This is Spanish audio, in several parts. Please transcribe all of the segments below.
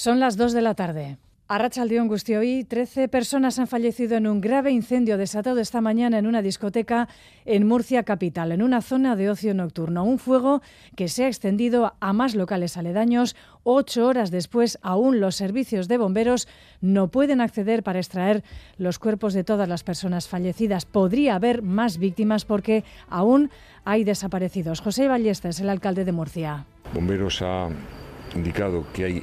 Son las 2 de la tarde. A Rachaldeón Gustioí, 13 personas han fallecido en un grave incendio desatado esta mañana en una discoteca en Murcia capital, en una zona de ocio nocturno. Un fuego que se ha extendido a más locales aledaños. Ocho horas después, aún los servicios de bomberos no pueden acceder para extraer los cuerpos de todas las personas fallecidas. Podría haber más víctimas porque aún hay desaparecidos. José Ballesta es el alcalde de Murcia. Bomberos ha indicado que hay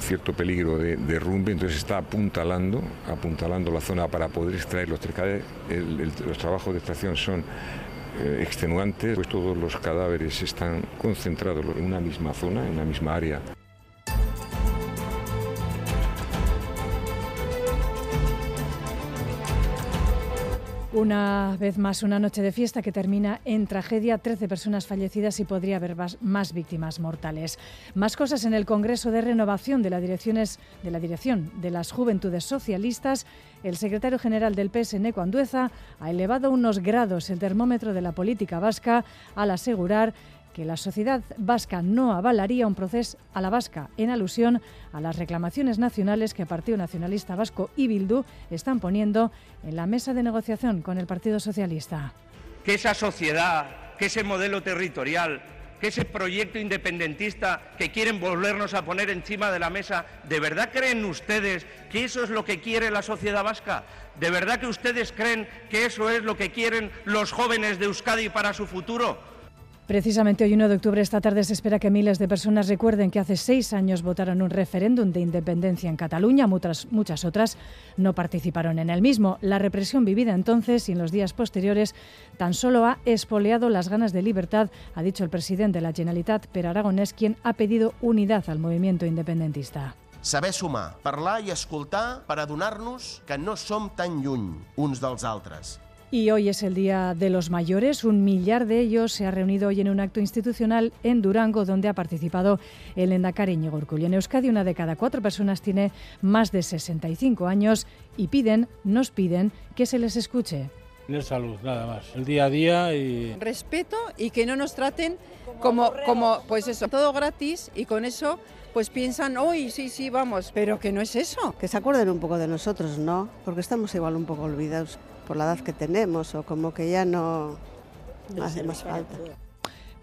cierto peligro de derrumbe, entonces está apuntalando, apuntalando la zona para poder extraer los cadáveres. los trabajos de extracción son eh, extenuantes, pues todos los cadáveres están concentrados en una misma zona, en una misma área. Una vez más, una noche de fiesta que termina en tragedia, 13 personas fallecidas y podría haber más víctimas mortales. Más cosas en el Congreso de Renovación de, la Dirección de las Juventudes Socialistas. El secretario general del PSN, Andueza, ha elevado unos grados el termómetro de la política vasca al asegurar que la sociedad vasca no avalaría un proceso a la vasca en alusión a las reclamaciones nacionales que el Partido Nacionalista Vasco y Bildu están poniendo en la mesa de negociación con el Partido Socialista. Que esa sociedad, que ese modelo territorial, que ese proyecto independentista que quieren volvernos a poner encima de la mesa, ¿de verdad creen ustedes que eso es lo que quiere la sociedad vasca? ¿De verdad que ustedes creen que eso es lo que quieren los jóvenes de Euskadi para su futuro? Precisamente hoy 1 de octubre, esta tarde, se espera que miles de personas recuerden que hace seis años votaron un referéndum de independencia en Cataluña. Muchas, muchas otras no participaron en el mismo. La represión vivida entonces y en los días posteriores tan solo ha espoleado las ganas de libertad, ha dicho el presidente de la Generalitat, Per Aragonés, quien ha pedido unidad al movimiento independentista. Saber sumar, parlar i escoltar per adonar-nos que no som tan lluny uns dels altres y hoy es el Día de los Mayores. Un millar de ellos se ha reunido hoy en un acto institucional en Durango, donde ha participado el Endacari Íñigo En Euskadi, una de cada cuatro personas tiene más de 65 años y piden, nos piden, que se les escuche. Tener salud, nada más. El día a día y... Respeto y que no nos traten como, como pues eso, todo gratis y con eso pues piensan, hoy sí, sí, vamos, pero que no es eso. Que se acuerden un poco de nosotros, ¿no? Porque estamos igual un poco olvidados por la edad que tenemos o como que ya no, hace más falta.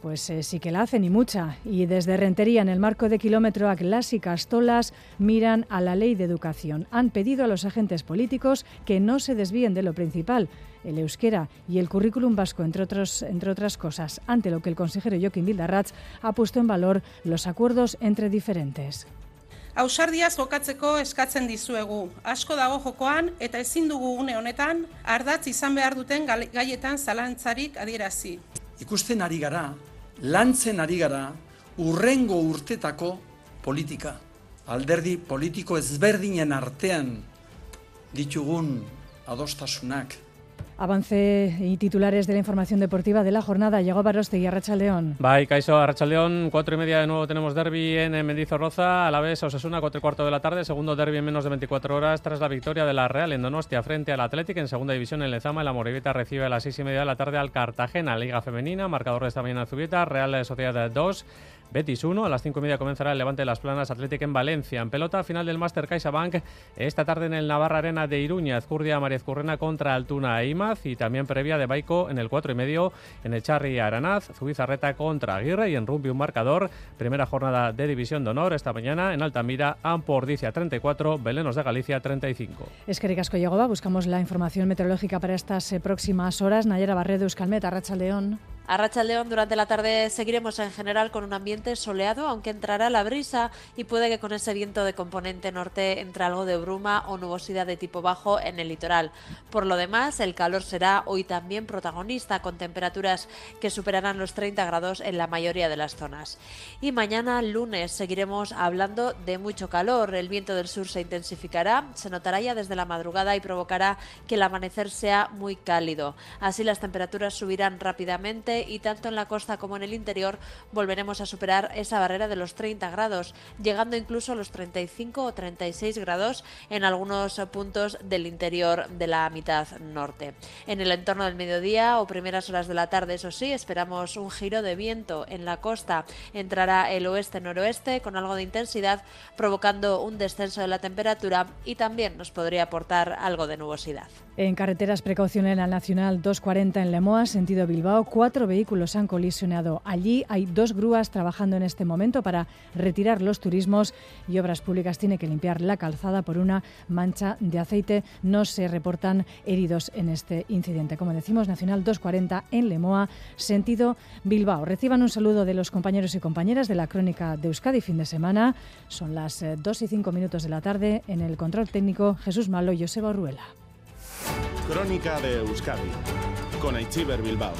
Pues eh, sí que la hacen y mucha. Y desde Rentería, en el marco de Kilómetro a y Castolas, miran a la ley de educación. Han pedido a los agentes políticos que no se desvíen de lo principal, el euskera y el currículum vasco, entre, otros, entre otras cosas, ante lo que el consejero Joaquín Vildarratz ha puesto en valor los acuerdos entre diferentes. Ausardiaz jokatzeko eskatzen dizuegu. Asko dago jokoan eta ezin dugu une honetan ardatz izan behar duten gaietan zalantzarik adierazi. Ikusten ari gara, lantzen ari gara, urrengo urtetako politika. Alderdi politiko ezberdinen artean ditugun adostasunak Avance y titulares de la información deportiva de la jornada. Llegó Baroste y Arrachaldeón. Bye, Caiso, Arrachaldeón. Cuatro y media de nuevo tenemos derby en Mendizorroza. A la vez Osasuna, cuatro y cuarto de la tarde. Segundo derby en menos de 24 horas tras la victoria de la Real en Donostia frente al Atlético en segunda división en Lezama. La Moribita recibe a las seis y media de la tarde al Cartagena. Liga Femenina, marcador de esta mañana Zubieta. Real Sociedad 2. Betis 1. A las 5 y media comenzará el Levante de las Planas Atlético en Valencia. En pelota, final del Máster CaixaBank esta tarde en el Navarra Arena de Iruña. Azcurdia Mariez Currena contra Altuna e Imaz y también previa de Baico en el 4 y medio en el Charri Aranaz. Zubizarreta contra Aguirre y en rugby un marcador. Primera jornada de División de Honor esta mañana en Altamira. Ampordicia 34, Belenos de Galicia 35. Es que Ricasco buscamos la información meteorológica para estas eh, próximas horas. Nayera Barredo, Euskalmet, Racha León. A Racha León durante la tarde seguiremos en general con un ambiente soleado, aunque entrará la brisa y puede que con ese viento de componente norte entre algo de bruma o nubosidad de tipo bajo en el litoral. Por lo demás, el calor será hoy también protagonista, con temperaturas que superarán los 30 grados en la mayoría de las zonas. Y mañana, lunes, seguiremos hablando de mucho calor. El viento del sur se intensificará, se notará ya desde la madrugada y provocará que el amanecer sea muy cálido. Así las temperaturas subirán rápidamente y tanto en la costa como en el interior volveremos a superar esa barrera de los 30 grados, llegando incluso a los 35 o 36 grados en algunos puntos del interior de la mitad norte. En el entorno del mediodía o primeras horas de la tarde, eso sí, esperamos un giro de viento en la costa. Entrará el oeste-noroeste con algo de intensidad, provocando un descenso de la temperatura y también nos podría aportar algo de nubosidad. En carreteras, precaución en la Nacional 240 en Lemoa, sentido Bilbao. Cuatro vehículos han colisionado. Allí hay dos grúas trabajando en este momento para retirar los turismos y Obras Públicas tiene que limpiar la calzada por una mancha de aceite. No se reportan heridos en este incidente. Como decimos, Nacional 240 en Lemoa, sentido Bilbao. Reciban un saludo de los compañeros y compañeras de la Crónica de Euskadi fin de semana. Son las 2 y 5 minutos de la tarde. En el control técnico, Jesús Malo y Joseba Ruela. Crónica de Euskadi con Aichiber Bilbao.